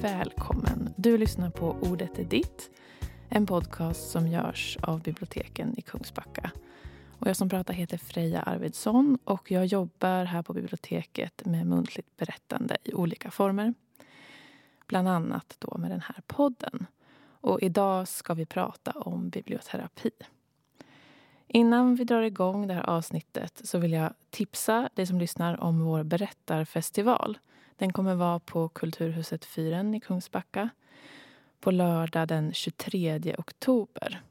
Välkommen. Du lyssnar på Ordet är ditt. En podcast som görs av biblioteken i Kungsbacka. Och jag som pratar heter Freja Arvidsson och jag jobbar här på biblioteket med muntligt berättande i olika former. Bland annat då med den här podden. Och idag ska vi prata om biblioterapi. Innan vi drar igång det här avsnittet så vill jag tipsa dig som lyssnar om vår berättarfestival. Den kommer vara på Kulturhuset Fyren i Kungsbacka på lördag den 23 oktober.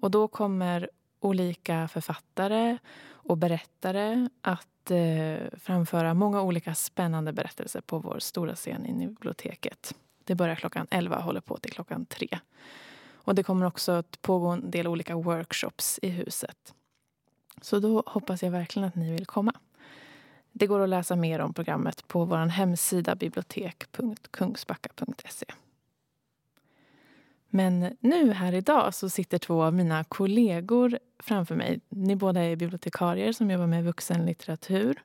Och då kommer olika författare och berättare att eh, framföra många olika spännande berättelser på vår stora scen i biblioteket. Det börjar klockan 11 och håller på till klockan 3. Och det kommer också att pågå en del olika workshops i huset. Så då hoppas jag verkligen att ni vill komma. Det går att läsa mer om programmet på vår hemsida bibliotek.kungsbacka.se. Men nu här idag så sitter två av mina kollegor framför mig. Ni båda är bibliotekarier som jobbar med vuxenlitteratur.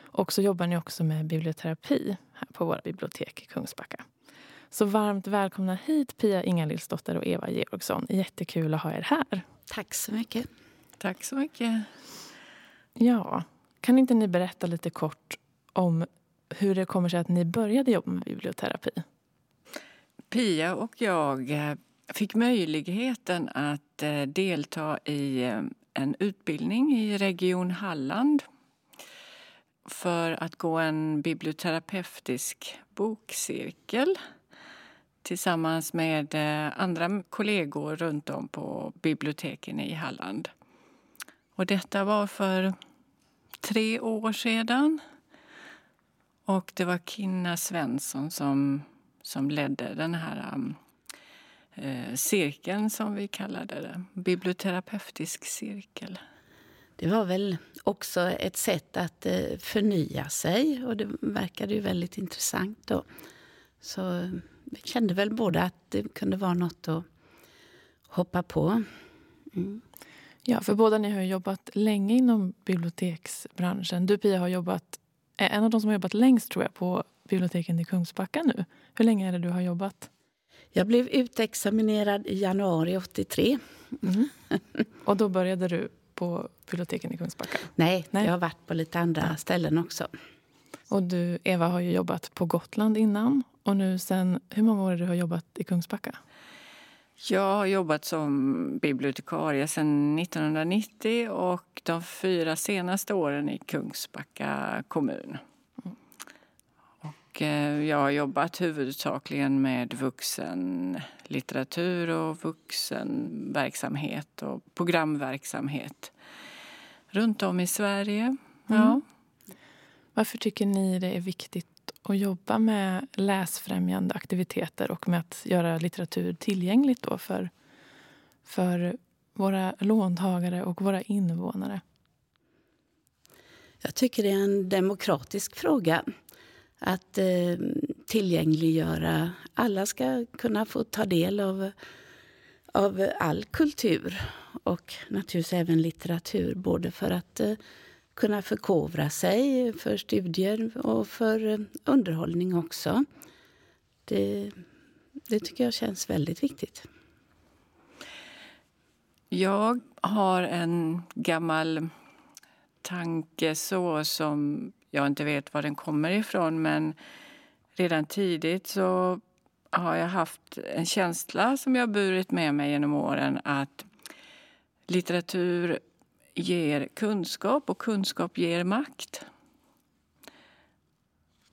Och så jobbar ni också med biblioterapi här på våra bibliotek i Kungsbacka. Så varmt välkomna hit Pia Ingalilsdotter och Eva Georgsson. Jättekul att ha er här. Tack så mycket. Tack så mycket. Ja, kan inte ni berätta lite kort om hur det kommer sig att ni började jobba med biblioterapi? Pia och jag eh, fick möjligheten att eh, delta i eh, en utbildning i Region Halland för att gå en biblioterapeutisk bokcirkel tillsammans med andra kollegor runt om på biblioteken i Halland. Och detta var för tre år sedan. Och det var Kinna Svensson som, som ledde den här um, eh, cirkeln som vi kallade det. Biblioterapeutisk cirkel. Det var väl också ett sätt att eh, förnya sig och det verkade ju väldigt intressant. Då. Så eh, vi kände väl båda att det kunde vara något att hoppa på. Mm. Ja, för båda ni har jobbat länge inom biblioteksbranschen. Du Pia har jobbat, är en av de som har jobbat längst tror jag på biblioteken i Kungsbacka nu. Hur länge är det du har jobbat? Jag blev utexaminerad i januari 83. Mm. Och då började du på biblioteken i Kungsbacka? Nej, Nej, jag har varit på lite andra ställen också. Och du, Eva, har ju jobbat på Gotland innan. Och nu sen, hur många år har du jobbat i Kungsbacka? Jag har jobbat som bibliotekarie sedan 1990 och de fyra senaste åren i Kungsbacka kommun. Och eh, jag har jobbat huvudsakligen med vuxenlitteratur och vuxenverksamhet och programverksamhet runt om i Sverige. Mm. Varför tycker ni det är viktigt att jobba med läsfrämjande aktiviteter och med att göra litteratur tillgängligt då för, för våra låntagare och våra invånare? Jag tycker det är en demokratisk fråga att eh, tillgängliggöra. Alla ska kunna få ta del av, av all kultur och naturligtvis även litteratur både för att eh, kunna förkovra sig för studier och för eh, underhållning också. Det, det tycker jag känns väldigt viktigt. Jag har en gammal tanke så som jag inte vet var den kommer ifrån men redan tidigt så har jag haft en känsla som jag burit med mig genom åren att litteratur ger kunskap och kunskap ger makt.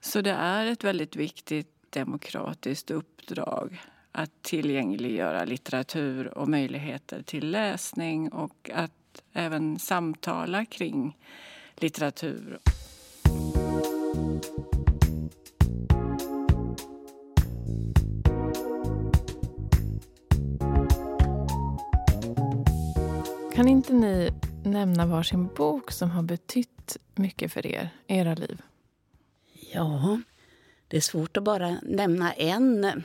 Så det är ett väldigt viktigt demokratiskt uppdrag att tillgängliggöra litteratur och möjligheter till läsning och att även samtala kring litteratur. Kan inte ni nämna varsin bok som har betytt mycket för er, era liv? Ja, det är svårt att bara nämna en.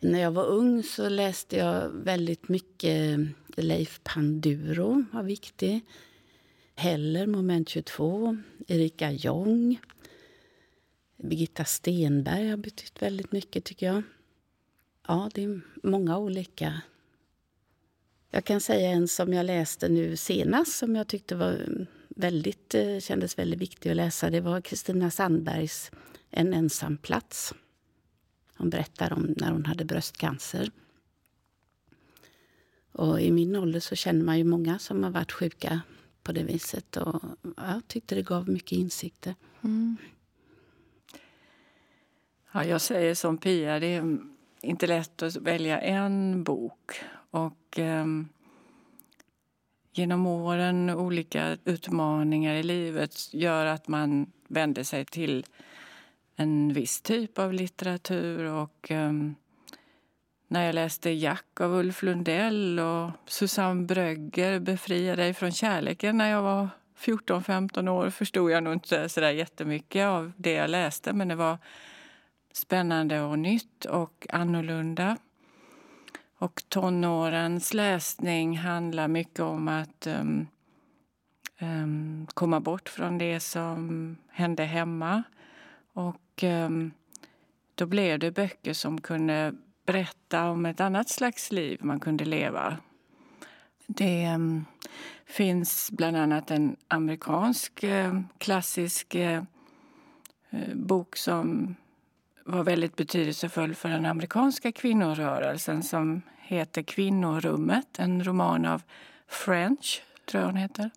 När jag var ung så läste jag väldigt mycket Leif Panduro, var viktig. Heller, moment 22. Erika Jong. Birgitta Stenberg har betytt väldigt mycket, tycker jag. Ja, det är många olika. Jag kan säga en som jag läste nu senast som jag tyckte var mm, väldigt, eh, kändes väldigt viktig att läsa. Det var Kristina Sandbergs En ensam plats. Hon berättar om när hon hade bröstcancer. Och I min ålder så känner man ju många som har varit sjuka på det viset. Och jag tyckte det gav mycket insikter. Mm. Ja, jag säger som Pia, det är mm, inte lätt att välja en bok. Och eh, Genom åren, olika utmaningar i livet gör att man vänder sig till en viss typ av litteratur. Och eh, När jag läste Jack av Ulf Lundell och Susanne Brögger, Befria dig från kärleken, när jag var 14-15 år förstod jag nog inte så där jättemycket av det jag läste men det var spännande och nytt och annorlunda. Och tonårens läsning handlar mycket om att um, um, komma bort från det som hände hemma. Och um, då blev det böcker som kunde berätta om ett annat slags liv man kunde leva. Det finns bland annat en amerikansk uh, klassisk uh, bok som var väldigt betydelsefull för den amerikanska kvinnorörelsen som heter Kvinnorummet, en roman av French, tror jag hon heter.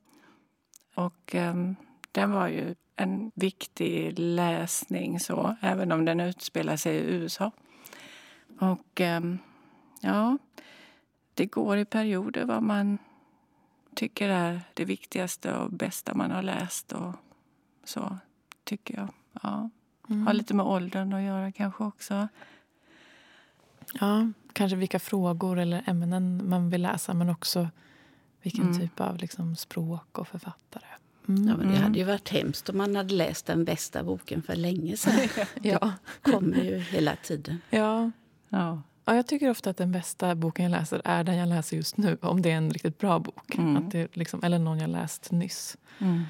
Och um, den var ju en viktig läsning, så, även om den utspelar sig i USA. Och um, ja, det går i perioder vad man tycker är det viktigaste och bästa man har läst. och Så tycker jag. Ja. Mm. Har lite med åldern att göra kanske också. Ja, kanske vilka frågor eller ämnen man vill läsa men också vilken mm. typ av liksom, språk och författare. Mm. Ja, men det hade ju varit hemskt om man hade läst den bästa boken för länge sedan. ja. Det kommer ju hela tiden. Ja. Ja. ja. Jag tycker ofta att den bästa boken jag läser är den jag läser just nu. Om det är en riktigt bra bok. Mm. Att det liksom, eller någon jag läst nyss. Mm.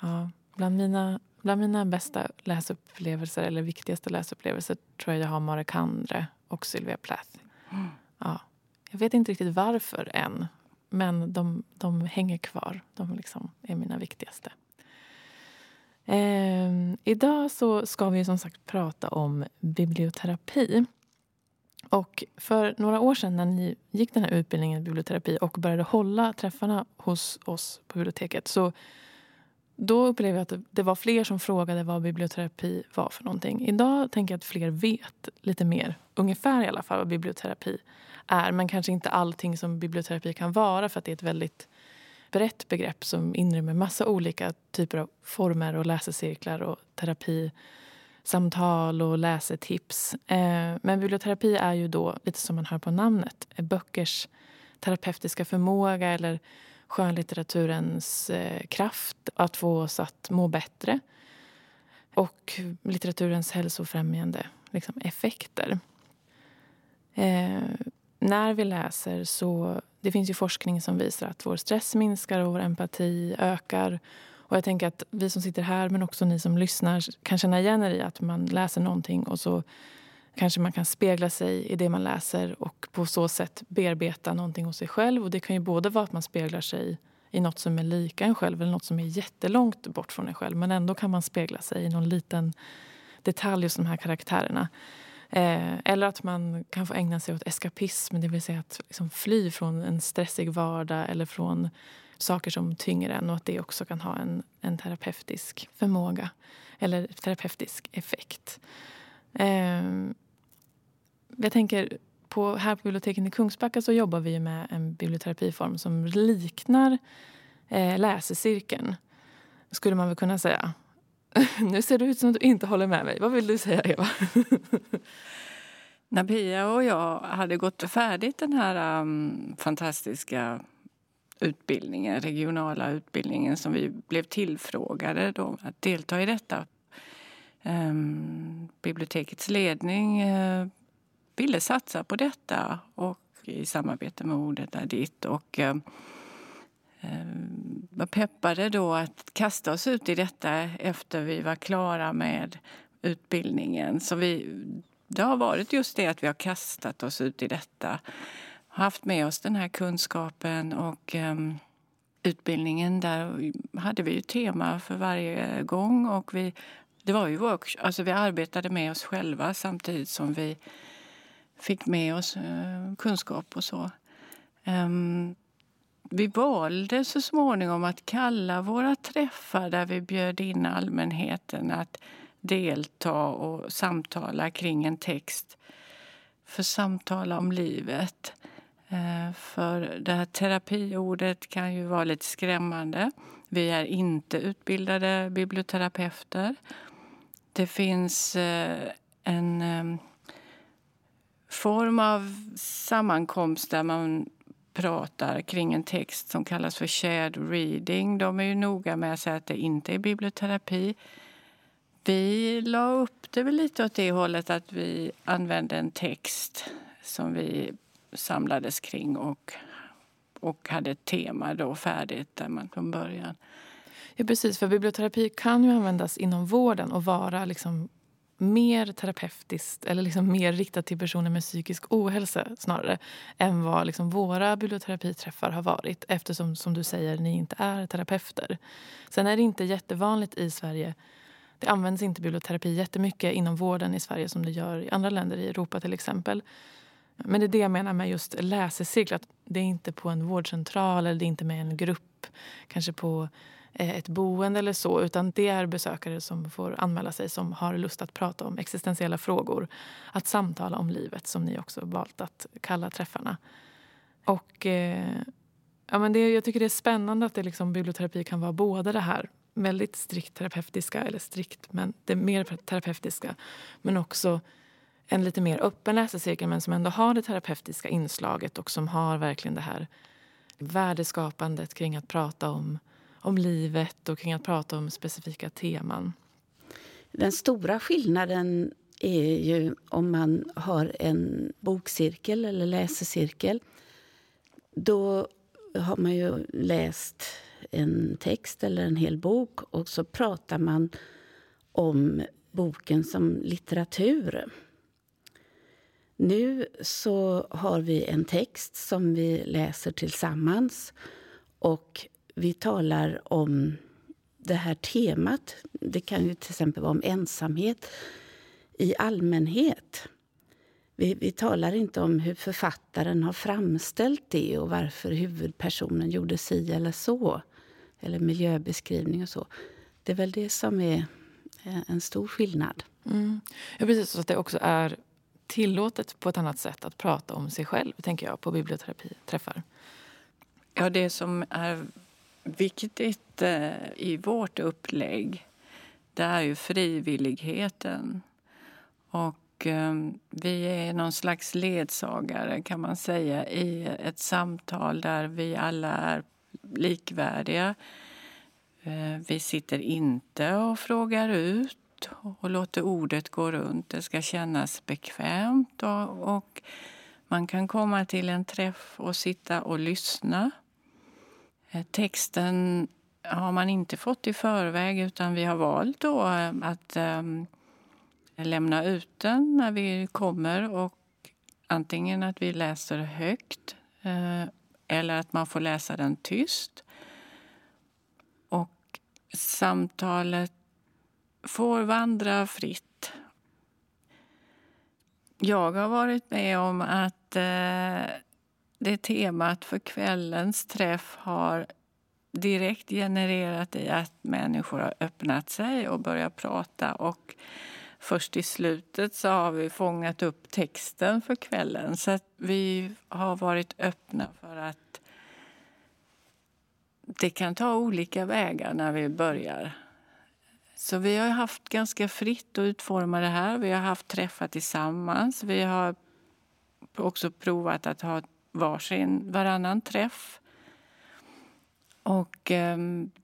Ja. Bland mina Bland mina bästa läsupplevelser, eller viktigaste läsupplevelser tror jag jag har Mare Kandre och Sylvia Plath. Mm. Ja. Jag vet inte riktigt varför än, men de, de hänger kvar. De liksom är mina viktigaste. Eh, idag så ska vi som sagt prata om biblioterapi. Och för några år sedan när ni gick den här utbildningen i biblioterapi och började hålla träffarna hos oss på biblioteket så då upplevde jag att det var fler som frågade vad biblioterapi var för någonting. Idag tänker jag att fler vet lite mer, ungefär i alla fall, vad biblioterapi är. Men kanske inte allting som biblioterapi kan vara för att det är ett väldigt brett begrepp som inrymmer massa olika typer av former och läsecirklar och terapisamtal och läsetips. Eh, men biblioterapi är ju då, lite som man hör på namnet, böckers terapeutiska förmåga eller skönlitteraturens eh, kraft att få oss att må bättre och litteraturens hälsofrämjande liksom, effekter. Eh, när vi läser så... Det finns ju forskning som visar att vår stress minskar och vår empati ökar. Och jag tänker att vi som sitter här, men också ni som lyssnar kan känna igen er i att man läser någonting och så kanske man kan spegla sig i det man läser och på så sätt bearbeta någonting hos sig själv. Och Det kan ju både vara att man speglar sig i nåt som är lika en själv eller nåt som är jättelångt bort från en själv. Men ändå kan man spegla sig i någon liten detalj hos de här karaktärerna. Eh, eller att man kan få ägna sig åt eskapism, det vill säga att liksom fly från en stressig vardag eller från saker som tynger en och att det också kan ha en, en terapeutisk förmåga eller terapeutisk effekt. Eh, jag tänker på, här på biblioteket i Kungsbacka så jobbar vi med en biblioterapiform som liknar eh, läsecirkeln, skulle man väl kunna säga. nu ser det ut som att du inte håller med mig. Vad vill du säga, Eva? När Pia och jag hade gått färdigt den här um, fantastiska utbildningen, regionala utbildningen som vi blev tillfrågade då, att delta i detta. Um, bibliotekets ledning uh, ville satsa på detta och i samarbete med Ordet är ditt. Och, eh, var peppade då att kasta oss ut i detta efter vi var klara med utbildningen. Så vi, det har varit just det att vi har kastat oss ut i detta. Haft med oss den här kunskapen och eh, utbildningen. Där hade vi ju tema för varje gång. Och vi, det var ju workshop, alltså vi arbetade med oss själva samtidigt som vi fick med oss eh, kunskap och så. Um, vi valde så småningom att kalla våra träffar där vi bjöd in allmänheten att delta och samtala kring en text för samtala om livet. Ehm, för det här terapiordet kan ju vara lite skrämmande. Vi är inte utbildade biblioterapeuter. Det finns eh, en ehm, form av sammankomst där man pratar kring en text som kallas för shared reading. De är ju noga med att säga att det inte är biblioterapi. Vi la upp det väl lite åt det hållet att vi använde en text som vi samlades kring och, och hade ett tema då färdigt där man från början. Ja, precis. För biblioterapi kan ju användas inom vården och vara liksom mer terapeutiskt eller liksom mer riktat till personer med psykisk ohälsa snarare än vad liksom våra biblioterapiträffar har varit eftersom som du säger ni inte är terapeuter. Sen är det inte jättevanligt i Sverige det används inte biblioterapi jättemycket inom vården i Sverige som det gör i andra länder i Europa till exempel. Men det är det jag menar med just läsecirklar. Det är inte på en vårdcentral eller det är inte med en grupp, kanske på Eh, ett boende eller så. Utan det är besökare som får anmäla sig som har lust att prata om existentiella frågor. Att samtala om livet som ni också valt att kalla träffarna. Och eh, ja, men det, jag tycker det är spännande att det liksom, biblioterapi kan vara både det här väldigt strikt terapeutiska, eller strikt, men det mer terapeutiska. Men också en lite mer öppen läsecirkel men som ändå har det terapeutiska inslaget och som har verkligen det här värdeskapandet kring att prata om, om livet och kring att prata om specifika teman. Den stora skillnaden är ju om man har en bokcirkel eller läsecirkel. Då har man ju läst en text eller en hel bok och så pratar man om boken som litteratur. Nu så har vi en text som vi läser tillsammans och vi talar om det här temat. Det kan ju till exempel vara om ensamhet i allmänhet. Vi, vi talar inte om hur författaren har framställt det och varför huvudpersonen gjorde si eller så. Eller miljöbeskrivning och så. Det är väl det som är eh, en stor skillnad. Mm. Ja, precis. Så att det också är tillåtet på ett annat sätt att prata om sig själv, tänker jag, på biblioterapiträffar. Ja, det som är viktigt eh, i vårt upplägg det är ju frivilligheten. Och ehm, vi är någon slags ledsagare kan man säga i ett samtal där vi alla är likvärdiga. Eh, vi sitter inte och frågar ut och låter ordet gå runt. Det ska kännas bekvämt och, och man kan komma till en träff och sitta och lyssna. Eh, texten har man inte fått i förväg utan vi har valt då eh, att um, lämna ut den när vi kommer och antingen att vi läser högt uh, eller att man får läsa den tyst. Och samtalet får vandra fritt. Jag har varit med om att eh, det temat för kvällens träff har direkt genererat i att människor har öppnat sig och börjat prata. Och först i slutet så har vi fångat upp texten för kvällen. Så vi har varit öppna för att det kan ta olika vägar när vi börjar. Så vi har haft ganska fritt att utforma det här. Vi har haft träffar tillsammans. Vi har också provat att ha varsin, varannan träff. Och eh,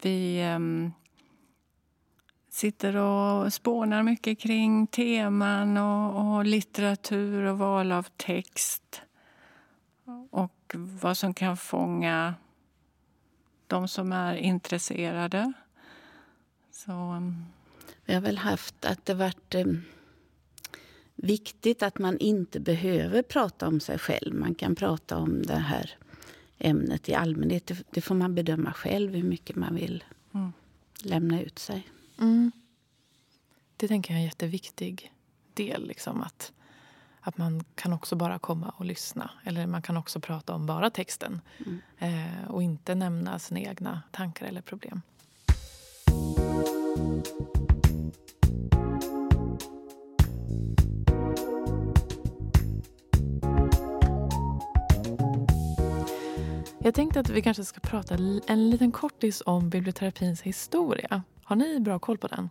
vi eh, sitter och spånar mycket kring teman och, och litteratur och val av text. Och vad som kan fånga de som är intresserade. Så. Ehm. Vi har väl haft att det varit eh, viktigt att man inte behöver prata om sig själv. Man kan prata om det här ämnet i allmänhet. Det, det får man bedöma själv hur mycket man vill mm. lämna ut sig. Mm. Det tänker jag är en jätteviktig del. Liksom, att, att man kan också bara komma och lyssna. Eller man kan också prata om bara texten. Mm. Eh, och inte nämna sina egna tankar eller problem. Jag tänkte att vi kanske ska prata en liten kortis om biblioterapins historia. Har ni bra koll på den?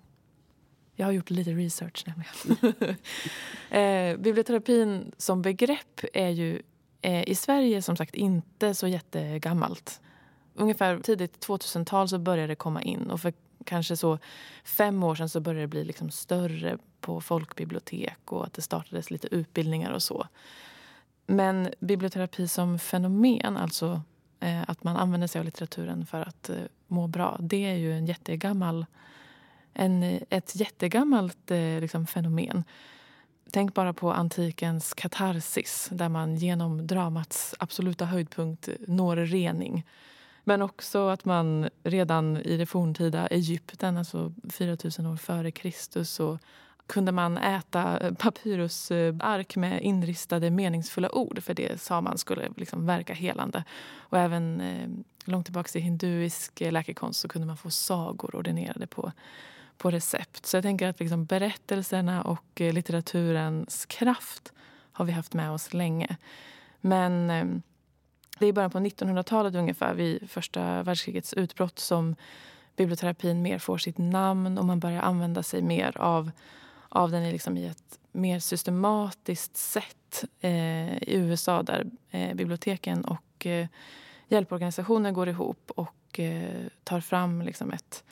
Jag har gjort lite research nämligen. eh, biblioterapin som begrepp är ju eh, i Sverige som sagt inte så jättegammalt. Ungefär tidigt 2000-tal så började det komma in och för kanske så fem år sedan så började det bli liksom större på folkbibliotek och att det startades lite utbildningar och så. Men biblioterapi som fenomen, alltså Eh, att man använder sig av litteraturen för att eh, må bra, det är ju en jättegammal, en, ett jättegammalt eh, liksom, fenomen. Tänk bara på antikens katarsis där man genom dramats absoluta höjdpunkt når rening. Men också att man redan i det forntida Egypten, alltså 4000 år före Kristus, så kunde man äta eh, papyrusark med inristade meningsfulla ord för det sa man skulle liksom verka helande. Och även eh, långt tillbaka i hinduisk eh, läkekonst så kunde man få sagor ordinerade på, på recept. Så jag tänker att liksom berättelserna och eh, litteraturens kraft har vi haft med oss länge. Men eh, det är i början på 1900-talet ungefär, vid första världskrigets utbrott som biblioterapin mer får sitt namn och man börjar använda sig mer av, av den liksom i ett mer systematiskt sätt eh, i USA där eh, biblioteken och eh, hjälporganisationer går ihop och eh, tar fram liksom ett,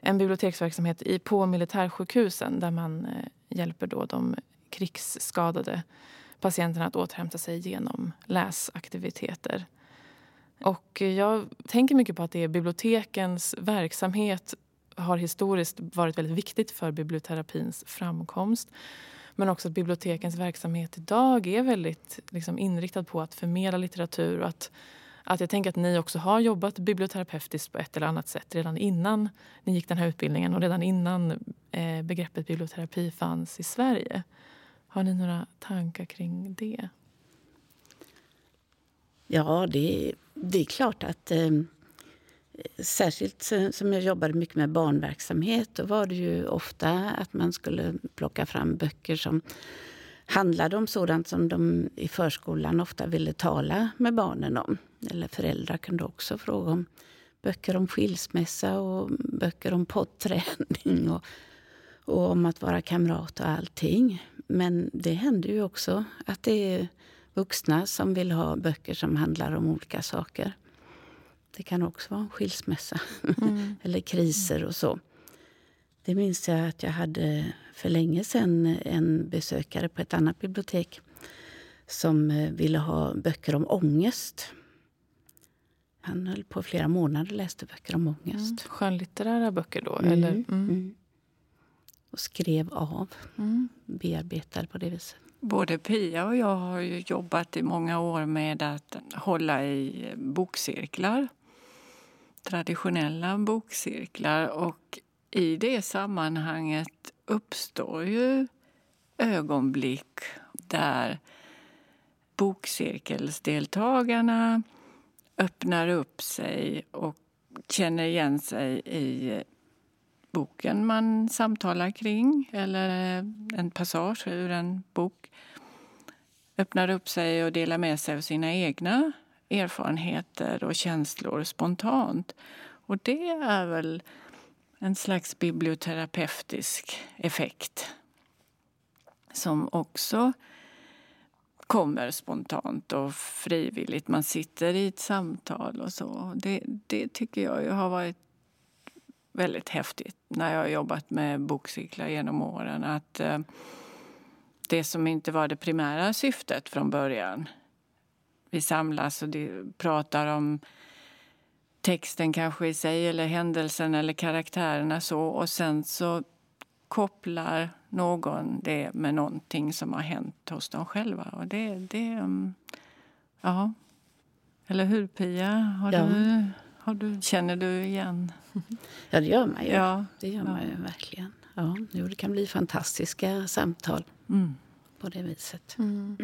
en biblioteksverksamhet i, på militärsjukhusen där man eh, hjälper då de krigsskadade patienterna att återhämta sig genom läsaktiviteter. Och eh, jag tänker mycket på att det är bibliotekens verksamhet har historiskt varit väldigt viktigt för biblioterapins framkomst. Men också att bibliotekens verksamhet idag är väldigt liksom, inriktad på att förmedla litteratur. Och att, att jag tänker att ni också har jobbat biblioterapeutiskt på ett eller annat sätt redan innan ni gick den här utbildningen och redan innan eh, begreppet biblioterapi fanns i Sverige. Har ni några tankar kring det? Ja, det, det är klart att eh, särskilt som jag jobbade mycket med barnverksamhet då var det ju ofta att man skulle plocka fram böcker som handlade om sådant som de i förskolan ofta ville tala med barnen om. Eller föräldrar kunde också fråga om böcker om skilsmässa och böcker om poddträning och, och om att vara kamrat och allting. Men det händer ju också att det är vuxna som vill ha böcker som handlar om olika saker. Det kan också vara en skilsmässa mm. eller kriser och så. Det minns jag att jag hade för länge sedan en besökare på ett annat bibliotek som eh, ville ha böcker om ångest. Han höll på flera månader och läste böcker om ångest. Mm. Skönlitterära böcker då? Mm. Eller? Mm. mm och skrev av. Mm. Bearbetade på det viset. Både Pia och jag har jobbat i många år med att hålla i bokcirklar. Traditionella bokcirklar. Och i det sammanhanget uppstår ju ögonblick där bokcirkelsdeltagarna öppnar upp sig och känner igen sig i boken man samtalar kring eller en passage ur en bok öppnar upp sig och delar med sig av sina egna erfarenheter och känslor spontant. Och det är väl en slags biblioterapeutisk effekt som också kommer spontant och frivilligt. Man sitter i ett samtal och så. Det, det tycker jag har varit väldigt häftigt när jag har jobbat med bokcyklar genom åren. Att eh, det som inte var det primära syftet från början. Vi samlas och pratar om texten kanske i sig eller händelsen eller karaktärerna så och sen så kopplar någon det med någonting som har hänt hos dem själva. Och det, det, mm, ja. Eller hur Pia? Har Ja. du, har du, känner du igen? Ja, det gör man ju. Ja. Det gör man ju verkligen. Ja, jo, det kan bli fantastiska samtal Mm. på det viset. Mm.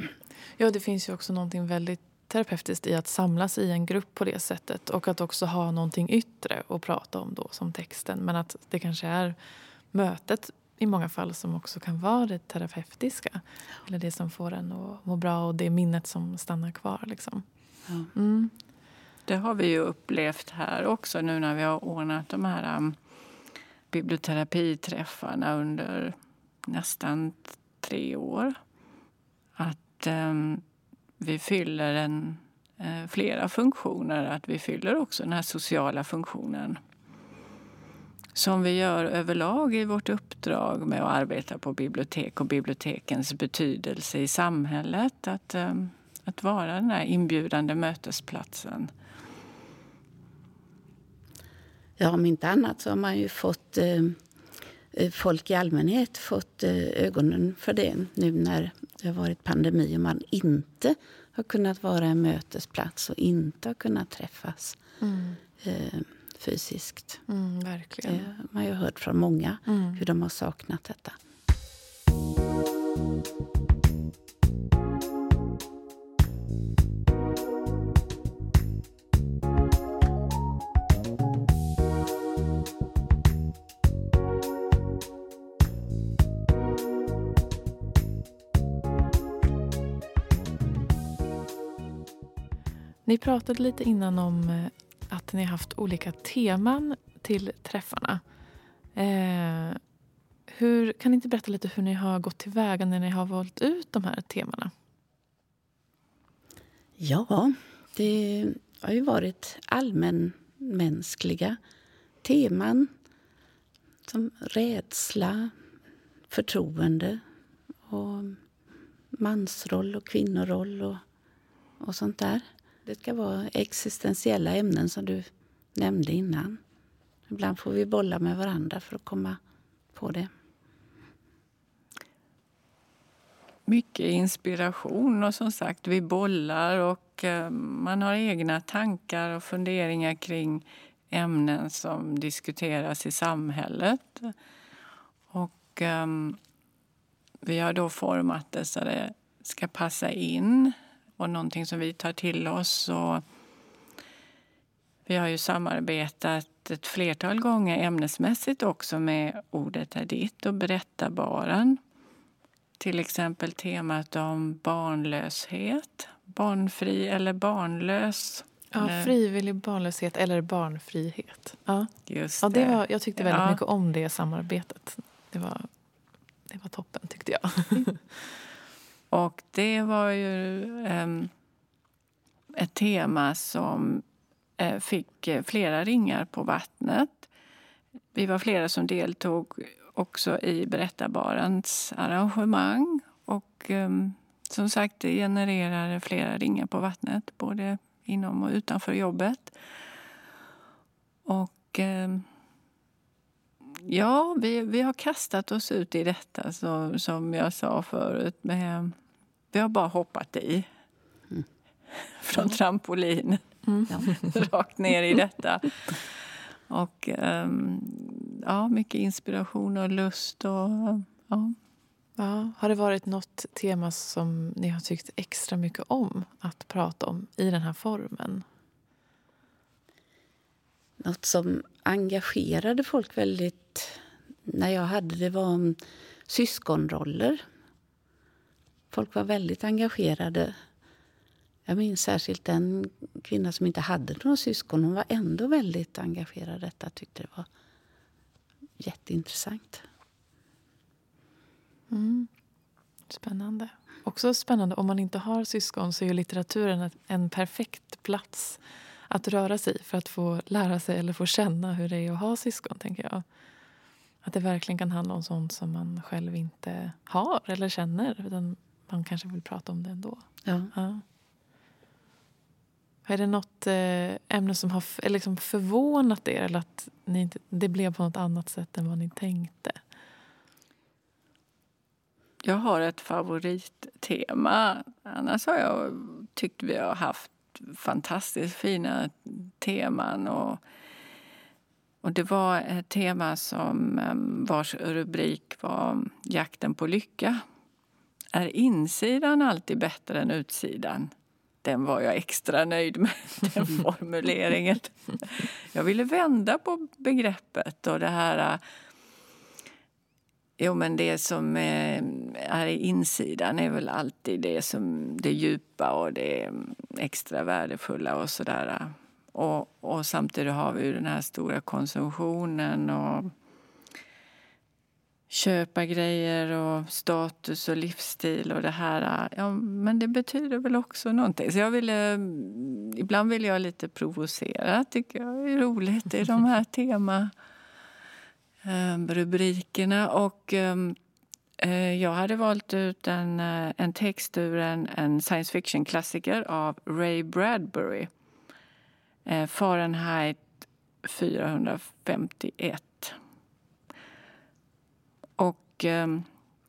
Ja, det finns ju också någonting väldigt terapeutiskt i att samlas i en grupp på det sättet och att också ha någonting yttre att prata om då, som texten. Men att det kanske är mötet i många fall som också kan vara det terapeutiska. Eller det som får en att må bra och det minnet som stannar kvar. Liksom. Mm. Det har vi ju upplevt här också nu när vi har ordnat de här um, biblioterapiträffarna under nästan tre år. Att um, vi fyller en, eh, flera funktioner. Att vi fyller också den här sociala funktionen som vi gör överlag i vårt uppdrag med att arbeta på bibliotek och bibliotekens betydelse i samhället. Att, eh, att vara den här inbjudande mötesplatsen. Ja, om inte annat så har man ju fått eh, folk i allmänhet fått eh, ögonen för det nu när det har varit pandemi och man inte har kunnat vara en mötesplats och inte har kunnat träffas Mm. eh, fysiskt. Mm, verkligen. Har man ju hört från många Mm. hur de har saknat detta. Ni pratade lite innan om eh, att ni har haft olika teman till träffarna. Eh, hur, kan ni inte berätta lite hur ni har gått tillväga när ni har valt ut de här temana? Ja, det har ju varit allmänmänskliga teman som rädsla, förtroende och mansroll och kvinnoroll och, och sånt där. Det ska vara existentiella ämnen som du nämnde innan. Ibland får vi bolla med varandra för att komma på det. mycket inspiration och som sagt vi bollar och eh, man har egna tankar och funderingar kring ämnen som diskuteras i samhället. Och ehm, vi har då format det så det ska passa in och någonting som vi tar till oss. Och vi har ju samarbetat ett flertal gånger ämnesmässigt också med Ordet är ditt och Berättarbaren. Till exempel temat om barnlöshet. Barnfri eller barnlös. Ja, Eller- frivillig barnlöshet eller barnfrihet. Ja. Just Ja, det var, jag tyckte väldigt Ja. mycket om det samarbetet. Det var, det var toppen, tyckte jag. Och det var ju ehm, ett tema som eh, fick eh, flera ringar på vattnet. Vi var flera som deltog också i Berättarbarens arrangemang. Och ehm, som sagt, det genererade flera ringar på vattnet, både inom och utanför jobbet. Och ehm, ja, vi, vi har kastat oss ut i detta som, som jag sa förut. Med, vi har bara hoppat i. Från trampolin Ja. rakt ner i detta. Och ehm, ja, mycket inspiration och lust. Och, ja. Ja, har det varit något tema som ni har tyckt extra mycket om att prata om i den här formen? Något som engagerade folk väldigt när jag hade det var om syskonroller. Folk var väldigt engagerade. Jag minns särskilt en kvinna som inte hade några syskon. Hon var ändå väldigt engagerad i detta. tyckte det var jätteintressant. Mm. Spännande. Också spännande, om man inte har syskon så är ju litteraturen en perfekt plats att röra sig i för att få lära sig eller få känna hur det är att ha syskon. tänker jag. Att det verkligen kan handla om sånt som man själv inte har eller känner. Utan man kanske vill prata om det ändå. Ja. Ja. Är det något eh, ämne som har liksom förvånat er eller att ni inte, det blev på något annat sätt än vad ni tänkte? jag har ett favorittema. Annars har jag tyckt vi har haft fantastiskt fina teman. Och, och det var ett tema som ehm, vars rubrik var Jakten på lycka. Är insidan alltid bättre än utsidan? Den var jag extra nöjd med, den formuleringen. Jag ville vända på begreppet och det här äh, Jo, men det som eh, är i insidan är väl alltid det som det djupa och det mm, extra värdefulla och sådär. Äh. Och, och samtidigt har vi ju den här stora konsumtionen och köpa grejer och status och livsstil och det här. Ja, men det betyder väl också någonting. Så jag ville, ibland vill jag lite provocera, tycker jag är roligt i de här teman Ehm, rubrikerna. Och, ehm, eh, jag hade valt ut en, eh, en text ur en, en science fiction-klassiker av Ray Bradbury. Eh, Fahrenheit 451. Och eh,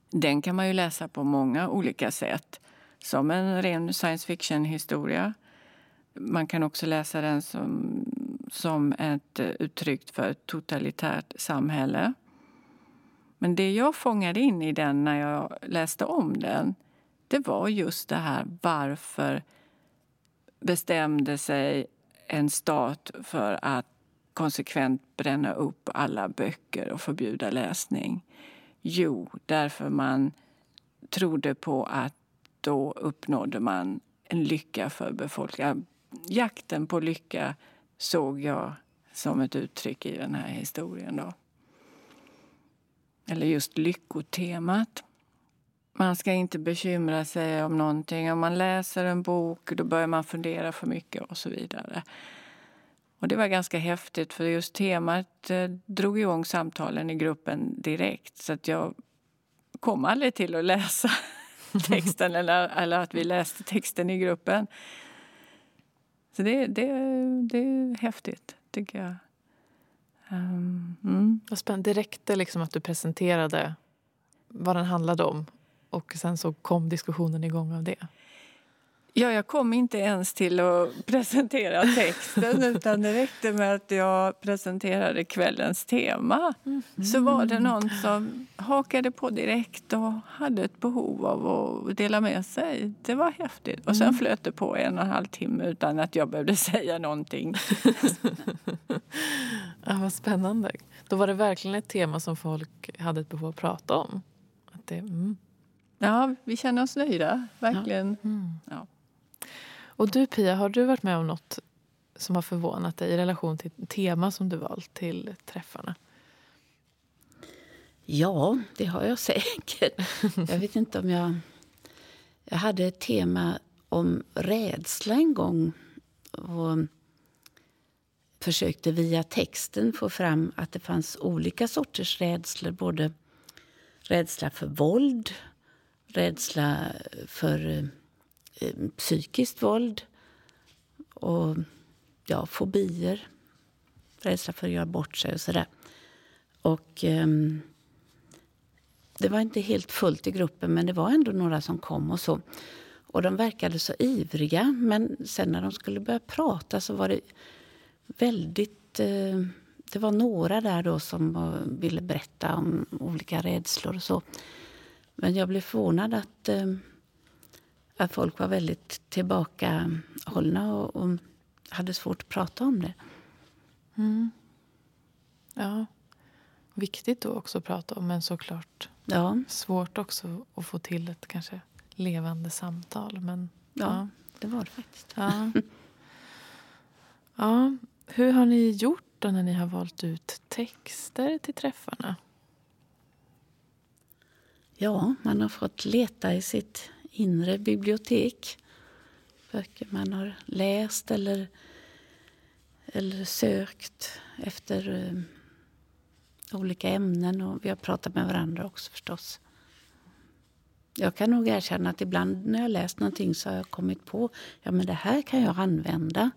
den kan man ju läsa på många olika sätt. Som en ren science fiction-historia. Man kan också läsa den som som ett eh, uttryck för ett totalitärt samhälle. Men det jag fångade in i den när jag läste om den det var just det här varför bestämde sig en stat för att konsekvent bränna upp alla böcker och förbjuda läsning? Jo, därför man trodde på att då uppnådde man en lycka för befolkningen. Jakten på lycka såg jag som ett uttryck i den här historien. Då. Eller just lyckotemat. Man ska inte bekymra sig om någonting. Om man läser en bok då börjar man fundera för mycket och så vidare. Och Det var ganska häftigt för just temat eh, drog igång samtalen i gruppen direkt. Så att jag kom aldrig till att läsa texten eller, eller att vi läste texten i gruppen. Så det, det, det är häftigt, tycker jag. Um, mm. Vad spännande. Det räckte liksom att du presenterade vad den handlade om och sen så kom diskussionen igång av det? Ja, jag kom inte ens till att presentera texten utan det räckte med att jag presenterade kvällens tema. Mm. Så var det någon som hakade på direkt och hade ett behov av att dela med sig. Det var häftigt. Och sen mm. flöt det på en och en halv timme utan att jag behövde säga någonting. ja, vad spännande. Då var det verkligen ett tema som folk hade ett behov av att prata om. Att det, mm. Ja, vi känner oss nöjda. Verkligen. Ja. Mm. Ja. Och du Pia, har du varit med om något som har förvånat dig i relation till tema som du valt till träffarna? Ja, det har jag säkert. Jag vet inte om jag... Jag hade ett tema om rädsla en gång och försökte via texten få fram att det fanns olika sorters rädslor. Både rädsla för våld, rädsla för eh, Eh, psykiskt våld och ja, fobier. Rädsla för att göra bort sig och sådär. Och eh, det var inte helt fullt i gruppen, men det var ändå några som kom och så. Och de verkade så ivriga, men sen när de skulle börja prata så var det väldigt... Eh, det var några där då som ville berätta om olika rädslor och så. Men jag blev förvånad att eh, att folk var väldigt tillbakahållna och, och hade svårt att prata om det. Mm. Ja. Viktigt då också att prata om, men såklart ja. svårt också att få till ett kanske levande samtal. Men, ja, ja. det var det faktiskt. Ja. ja. Hur har ni gjort då när ni har valt ut texter till träffarna? Ja, man har fått leta i sitt inre bibliotek. Böcker man har läst eller, eller sökt efter um, olika ämnen. Och vi har pratat med varandra också förstås. Jag kan nog erkänna att ibland när jag läst någonting så har jag kommit på ja men det här kan jag använda.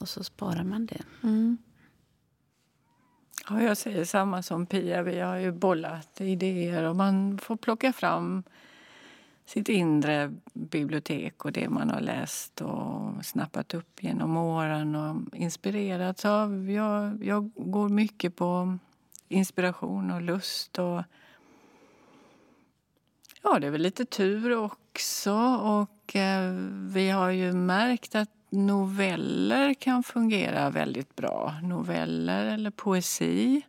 Och så sparar man det. Mm. Ja, jag säger samma som Pia. Vi har ju bollat idéer och man får plocka fram sitt inre bibliotek och det man har läst och snappat upp genom åren och inspirerats av. Jag, jag går mycket på inspiration och lust. och Ja, det är väl lite tur också. Och eh, vi har ju märkt att noveller kan fungera väldigt bra. Noveller eller poesi.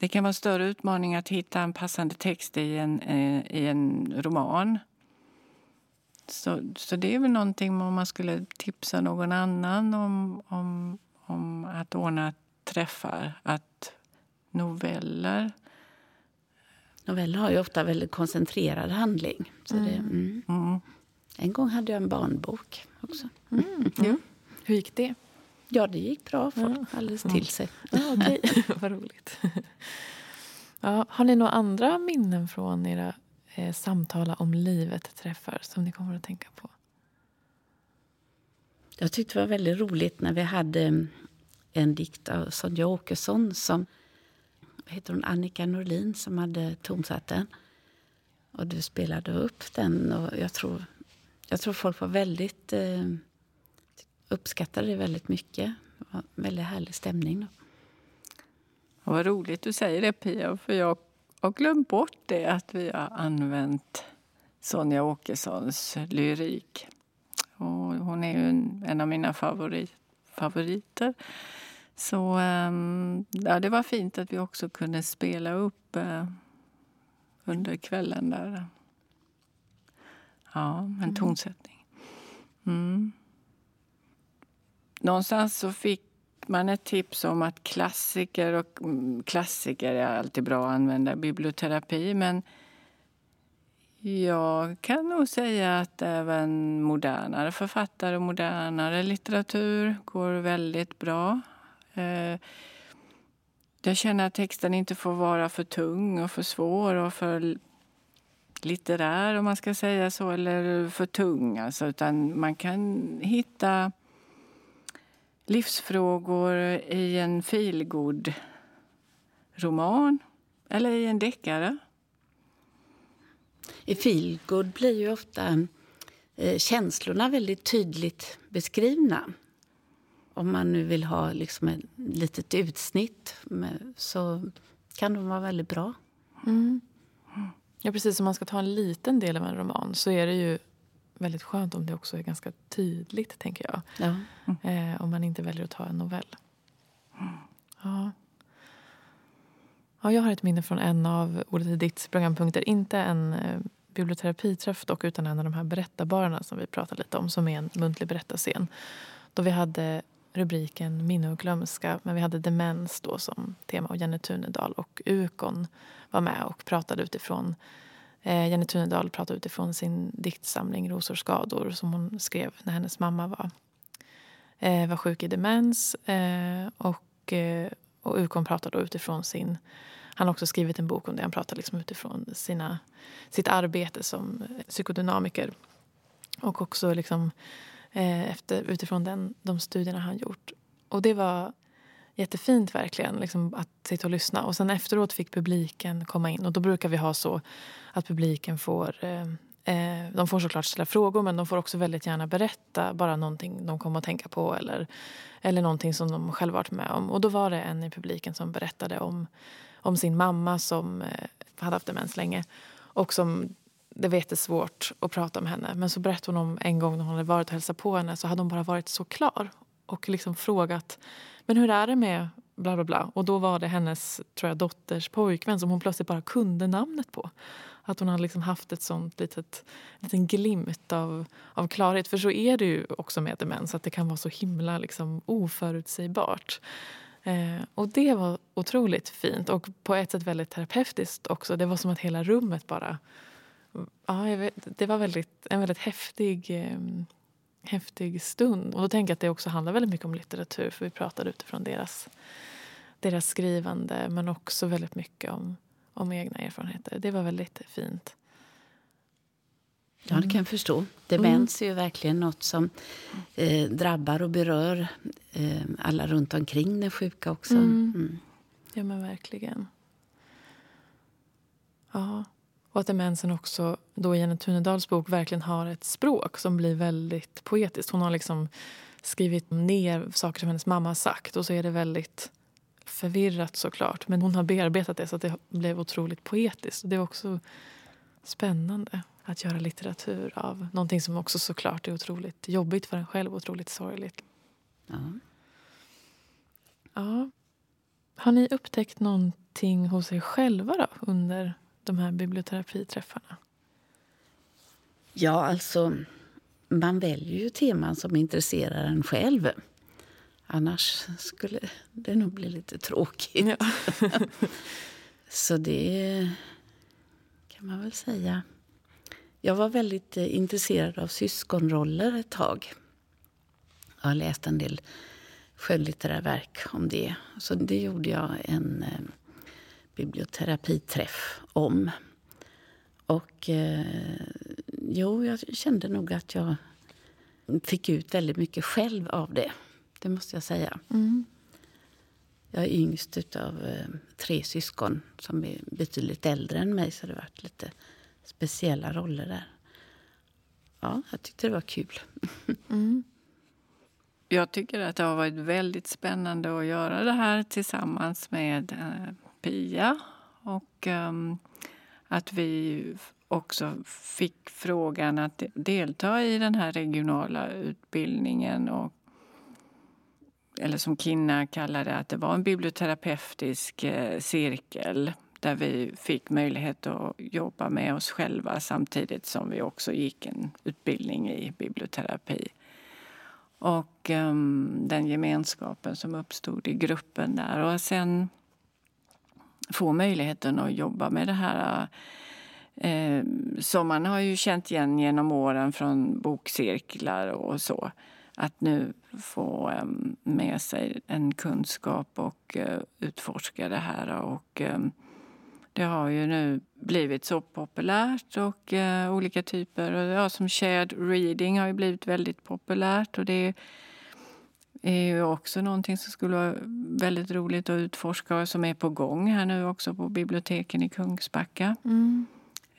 Det kan vara en större utmaning att hitta en passande text i en, eh, i en roman. Så, så det är väl någonting om man skulle tipsa någon annan om, om, om att ordna träffar. Att noveller... Noveller har ju ofta väldigt koncentrerad handling. Så mm. Det, mm. Mm. En gång hade jag en barnbok också. Mm. mm. Ja. Hur gick det? Ja, det gick bra. Folk ja. alldeles till sig. Ja, okay. Vad roligt. Ja, har ni några andra minnen från era eh, samtala om livet-träffar som ni kommer att tänka på? Jag tyckte det var väldigt roligt när vi hade en dikt av Sonja Åkesson som heter hon Annika Norlin som hade tonsatt den. Och du spelade upp den. Och jag tror, jag tror folk var väldigt eh, uppskattade det väldigt mycket. Det var en väldigt härlig stämning. Då. Och vad roligt du säger det Pia, för jag har glömt bort det att vi har använt Sonja Åkessons lyrik. Och hon är ju en, en av mina favorit, favoriter. Så um, ja, det var fint att vi också kunde spela upp uh, under kvällen där. Ja, en mm. tonsättning. Mm. Någonstans så fick man ett tips om att klassiker och mm, klassiker är alltid bra att använda biblioterapi men jag kan nog säga att även modernare författare och modernare litteratur går väldigt bra. Eh, jag känner att texten inte får vara för tung och för svår och för litterär om man ska säga så, eller för tung. Alltså, utan man kan hitta livsfrågor i en feelgood roman eller i en deckare. I feelgood blir ju ofta eh, känslorna väldigt tydligt beskrivna. Om man nu vill ha liksom ett litet utsnitt med, så kan de vara väldigt bra. Mm. Ja, precis. Om man ska ta en liten del av en roman så är det ju väldigt skönt om det också är ganska tydligt, tänker jag. Ja. Mm. Eh, om man inte väljer att ta en novell. Ja. Ja, jag har ett minne från en av Ordet är ditt programpunkter. Inte en eh, biblioterapiträff dock, utan en av de här berättarbarerna som vi pratade lite om, som är en muntlig berättarscen. Då vi hade rubriken Minne och glömska, men vi hade demens då som tema och Jenny Tunedal och Ukon var med och pratade utifrån Eh, Jenny Tunedal pratar utifrån sin diktsamling Rosor skador som hon skrev när hennes mamma var, eh, var sjuk i demens. Eh, och, eh, och Ukon då utifrån sin... Han har också skrivit en bok om det. Han pratar liksom utifrån sina, sitt arbete som eh, psykodynamiker. Och också liksom, eh, efter, utifrån den, de studierna han gjort. Och det var jättefint verkligen liksom, att sitta och lyssna. Och sen efteråt fick publiken komma in. Och då brukar vi ha så att publiken får eh, eh de får såklart ställa frågor men de får också väldigt gärna berätta bara någonting de kommer att tänka på eller, eller någonting som de själva varit med om. Och då var det en i publiken som berättade om, om sin mamma som eh, hade haft demens länge och som det var jättesvårt att prata med henne. Men så berättade hon om en gång när hon hade varit och hälsat på henne så hade hon bara varit så klar och liksom frågat men hur är det med bla bla bla. Och då var det hennes tror jag, dotters pojkvän som hon plötsligt bara kunde namnet på. Att hon hade liksom haft ett sånt litet, liten glimt av, av klarhet. För så är det ju också med demens, att det kan vara så himla liksom oförutsägbart. Eh, och det var otroligt fint och på ett sätt väldigt terapeutiskt också. Det var som att hela rummet bara... Ja, vet, det var väldigt, en väldigt häftig eh, häftig stund. Och då tänker jag att det också handlar väldigt mycket om litteratur för vi pratade utifrån deras, deras skrivande men också väldigt mycket om, om egna erfarenheter. Det var väldigt fint. Ja, det kan jag förstå. Demens mm. är ju verkligen något som eh, drabbar och berör eh, alla runt omkring den sjuka också. Mm. Mm. Ja, men verkligen. Ja. Och att demensen också då i Jenny Tunedals bok verkligen har ett språk som blir väldigt poetiskt. Hon har liksom skrivit ner saker som hennes mamma har sagt och så är det väldigt förvirrat såklart. Men hon har bearbetat det så att det blev otroligt poetiskt. Det är också spännande att göra litteratur av någonting som också såklart är otroligt jobbigt för en själv och otroligt sorgligt. Ja. Ja. Har ni upptäckt någonting hos er själva då, under de här biblioterapiträffarna? ja, alltså man väljer ju teman som intresserar en själv. Annars skulle det nog bli lite tråkigt. Ja. Så det kan man väl säga. Jag var väldigt eh, intresserad av syskonroller ett tag. Jag har läst en del skönlitterära verk om det. Så det gjorde jag en eh, biblioterapiträff om. Och eh, jo, jag kände nog att jag fick ut väldigt mycket själv av det. Det måste jag säga. Mm. Jag är yngst av eh, tre syskon som är betydligt äldre än mig. Så det har varit lite speciella roller där. Ja, jag tyckte det var kul. Mm. Jag tycker att det har varit väldigt spännande att göra det här tillsammans med eh, Pia. Och ehm, att vi också fick frågan att delta i den här regionala utbildningen. Och, eller som Kinna kallade det, att det var en biblioterapeutisk eh, cirkel där vi fick möjlighet att jobba med oss själva samtidigt som vi också gick en utbildning i biblioterapi. Och um, den gemenskapen som uppstod i gruppen där. Och sen få möjligheten att jobba med det här eh, som man har ju känt igen genom åren från bokcirklar och så. Att nu få eh, med sig en kunskap och eh, utforska det här. Och, ehm, det har ju nu blivit så populärt och eh, olika typer. Och, ja, som shared reading har ju blivit väldigt populärt. Och det är ju också någonting som skulle vara väldigt roligt att utforska och som är på gång här nu också på biblioteken i Kungsbacka. Mm.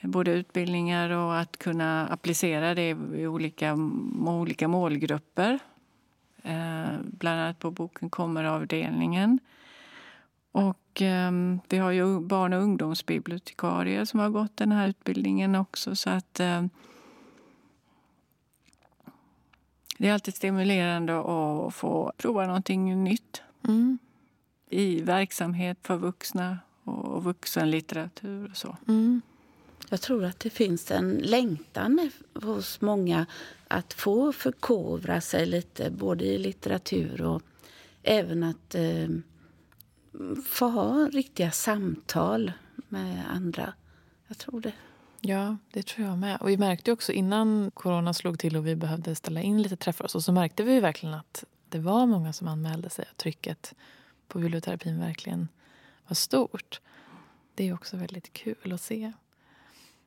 Både utbildningar och att kunna applicera det i olika, olika målgrupper. Eh, bland annat på Boken kommer-avdelningen. Och eh, vi har ju barn och ungdomsbibliotekarier som har gått den här utbildningen också. Så att eh, Det är alltid stimulerande att få prova någonting nytt Mm. i verksamhet för vuxna och vuxenlitteratur och så. Mm. Jag tror att det finns en längtan hos många att få förkovra sig lite, både i litteratur och även att eh, få ha riktiga samtal med andra. Jag tror det. Ja, det tror jag med. Och vi märkte också innan corona slog till och vi behövde ställa in lite träffar och så, så märkte vi verkligen att det var många som anmälde sig och trycket på biblioterapin verkligen var stort. Det är också väldigt kul att se.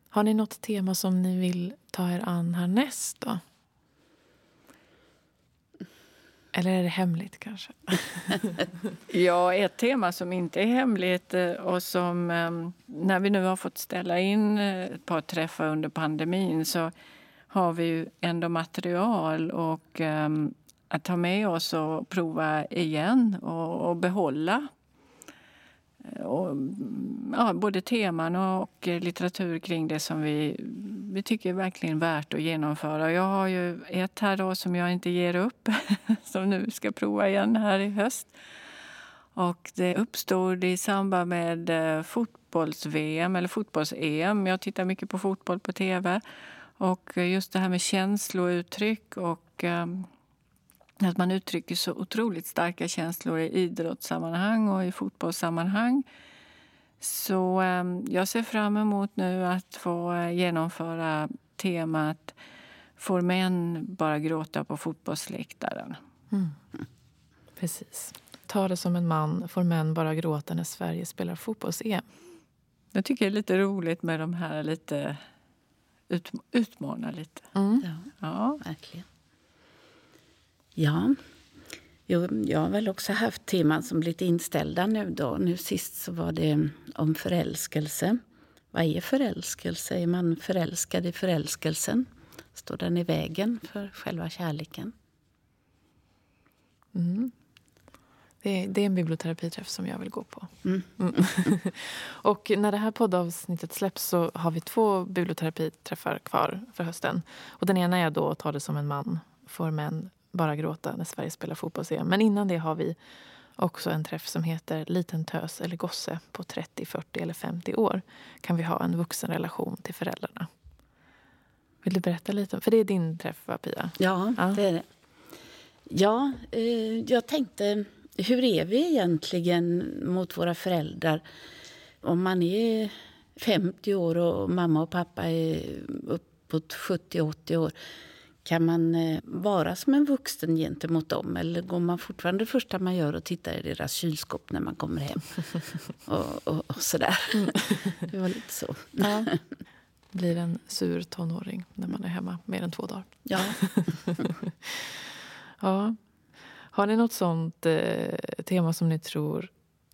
Har ni något tema som ni vill ta er an härnäst då? Eller är det hemligt kanske? Ja, ett tema som inte är hemligt eh, och som ehm, när vi nu har fått ställa in eh, ett par träffar under pandemin så har vi ju ändå material och ehm, att ta med oss och prova igen och, och behålla. Eh, och, mm, ja, både teman och litteratur kring det som vi, vi tycker är verkligen värt att genomföra. Jag har ju ett här då som jag inte ger upp, som nu ska prova igen här i höst. Och det uppstod i samband med eh, fotbolls-VM eller fotbolls-EM. Jag tittar mycket på fotboll på tv. Och eh, just det här med känslouttryck och um, att man uttrycker så otroligt starka känslor i idrottssammanhang och i fotbollssammanhang. Så eh, jag ser fram emot nu att få eh, genomföra temat Får män bara gråta på fotbollsläktaren? Mm. Precis. Ta det som en man, får män bara gråta när Sverige spelar fotbolls-EM. Jag tycker det är lite roligt med de här lite ut, utmana lite. Mm. Ja, Ja. verkligen. Ja, Jo, jag har väl också haft teman som blivit inställda nu. Då. Nu sist så var det om förälskelse. Vad är förälskelse? Är man förälskad i förälskelsen? Står den i vägen för själva kärleken? Mm. Det, är, det är en biblioterapiträff som jag vill gå på. Mm. Mm. och när det här poddavsnittet släpps så har vi två biblioterapiträffar kvar för hösten. Och den ena är då Ta det som en man, får män bara gråta när Sverige spelar fotbolls-EM. Men innan det har vi också en träff som heter Liten tös eller gosse på 30, 40 eller 50 år kan vi ha en vuxenrelation till föräldrarna. Vill du berätta lite? För det är din träff, va, Pia? Ja, ja. det är det. Ja, eh, jag tänkte, hur är vi egentligen mot våra föräldrar? Om man är 50 år och mamma och pappa är uppåt 70-80 år kan man eh, vara som en vuxen gentemot dem eller går man fortfarande det första man gör och tittar i deras kylskåp när man kommer hem? och, och, och sådär. Mm. Det var lite så. Ja. Blir en sur tonåring när man är hemma mer än två dagar. Ja. ja. Har ni något sånt eh, tema som ni tror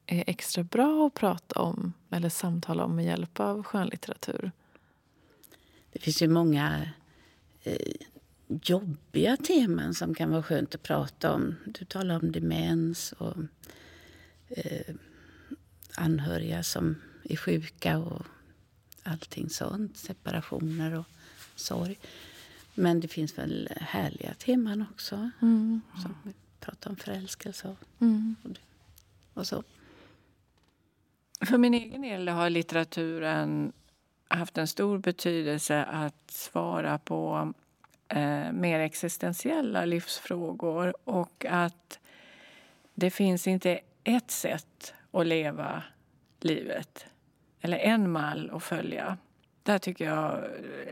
är extra bra att prata om eller samtala om med hjälp av skönlitteratur? Det finns ju många eh, jobbiga teman som kan vara skönt att prata om. Du talar om demens och eh, anhöriga som är sjuka och allting sånt. Separationer och sorg. Men det finns väl härliga teman också. Mm. Som vi pratar om förälskelse och, mm. och, och så. För min egen del har litteraturen haft en stor betydelse att svara på eh, mer existentiella livsfrågor och att det finns inte ett sätt att leva livet eller en mall att följa. Där tycker jag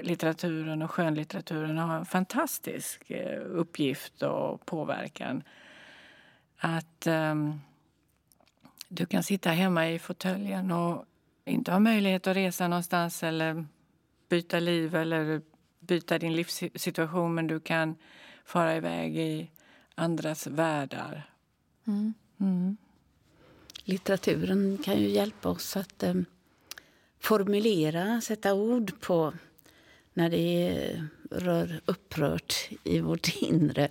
litteraturen och skönlitteraturen har en fantastisk eh, uppgift och påverkan. Att um, du kan sitta hemma i fåtöljen och inte ha möjlighet att resa någonstans eller byta liv eller byta din livssituation men du kan fara iväg i andras världar. Mm. Mm. Litteraturen kan ju hjälpa oss att eh, formulera, sätta ord på när det rör upprört i vårt inre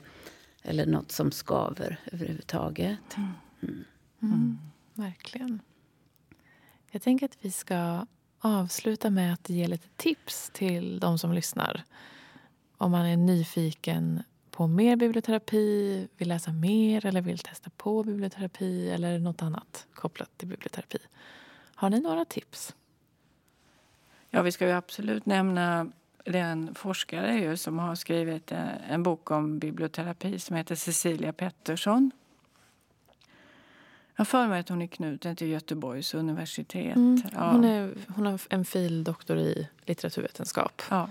eller nåt som skaver överhuvudtaget. Mm. mm. Mm. Verkligen. Jag tänker att vi ska avsluta med att ge lite tips till de som lyssnar. Om man är nyfiken på mer biblioterapi, vill läsa mer eller vill testa på biblioterapi eller nåt annat kopplat till biblioterapi. Har ni några tips? Ja, vi ska ju absolut nämna den forskare ju som har skrivit eh, en bok om biblioterapi som heter Cecilia Pettersson jag har för mig att hon är knuten till Göteborgs universitet. Mm. Ja. Hon, är, hon har en fil-doktor i litteraturvetenskap. Ja.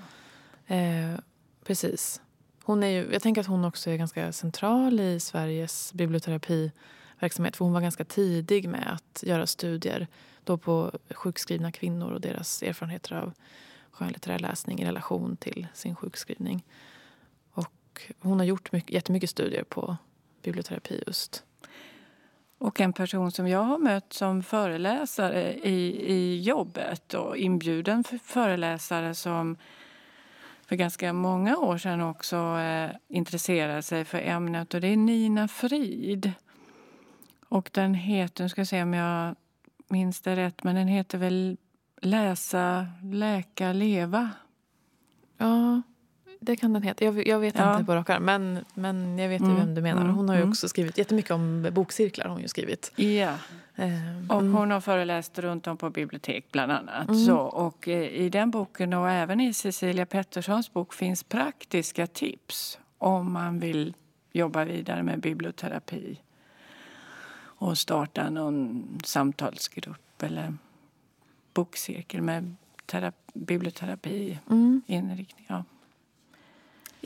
Eh, precis. Hon är ju, jag tänker att hon också är ganska central i Sveriges biblioterapiverksamhet. För hon var ganska tidig med att göra studier då på sjukskrivna kvinnor och deras erfarenheter av skönlitterär läsning i relation till sin sjukskrivning. Och hon har gjort mycket, jättemycket studier på biblioterapi just. Och en person som jag har mött som föreläsare i, i jobbet och inbjuden för föreläsare som för ganska många år sedan också eh, intresserade sig för ämnet och det är Nina Frid. Och den heter, nu ska jag se om jag minns det rätt, men den heter väl Läsa, läka, leva. Ja, det kan den heta. Jag, jag vet ja. inte på rak men, men jag vet mm. vem du menar. Mm. Hon har ju mm. också skrivit jättemycket om bokcirklar. Hon ju skrivit. Ja. Eh, och hon har föreläst runt om på bibliotek bland annat. Mm. Så, och eh, i den boken och även i Cecilia Petterssons bok finns praktiska tips om man vill jobba vidare med biblioterapi och starta någon samtalsgrupp eller bokcirkel med biblioterapi mm. inriktning. Ja.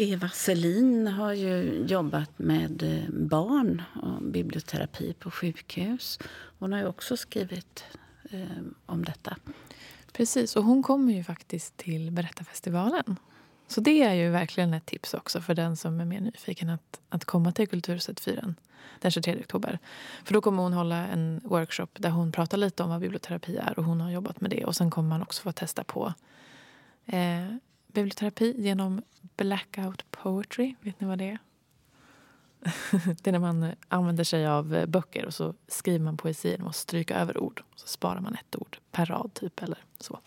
Eva Selin har ju jobbat med eh, barn och biblioterapi på sjukhus. Hon har ju också skrivit eh, om detta. Precis, och hon kommer ju faktiskt till Berättarfestivalen Så det är ju verkligen ett tips också för den som är mer nyfiken att, att komma till Kulturhuset 4 den 23 oktober. För då kommer hon hålla en workshop där hon pratar lite om vad biblioterapi är och hon har jobbat med det. Och sen kommer man också få testa på eh, biblioterapi genom blackout poetry. Vet ni vad det är? det är när man använder sig av eh, böcker och så skriver man poesi genom att stryka över ord. Så sparar man ett ord per rad typ eller så.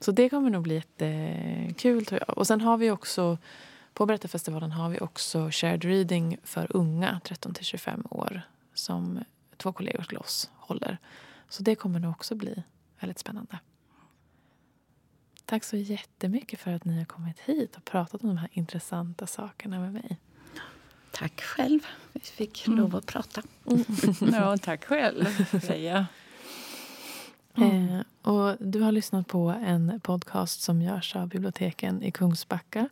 Så det kommer nog bli jättekul tror jag. Och sen har vi också på Berättarfestivalen har vi också shared reading för unga 13 till 25 år som två kollegor till oss håller. Så det kommer nog också bli väldigt spännande. Tack så jättemycket för att ni har kommit hit och pratat om de här intressanta sakerna med mig. Tack själv. Vi fick mm. lov att prata. Mm. ja, tack själv, Freja. Mm. Eh, och du har lyssnat på en podcast som görs av biblioteken i Kungsbacka.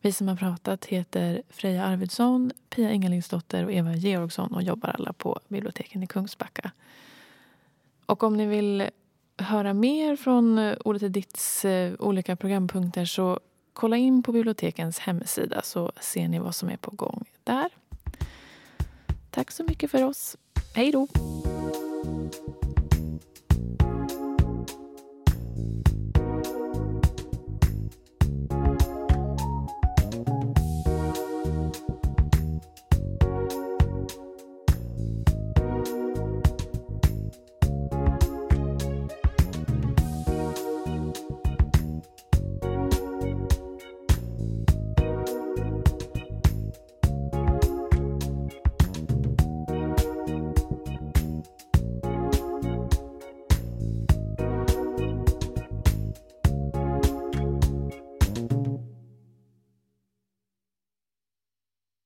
Vi som har pratat heter Freja Arvidsson, Pia Ingalingsdotter och Eva Georgsson och jobbar alla på biblioteken i Kungsbacka. Och om ni vill höra mer från eh, Ordet är ditts eh, olika programpunkter så kolla in på bibliotekens hemsida så ser ni vad som är på gång där. Tack så mycket för oss. Hej då!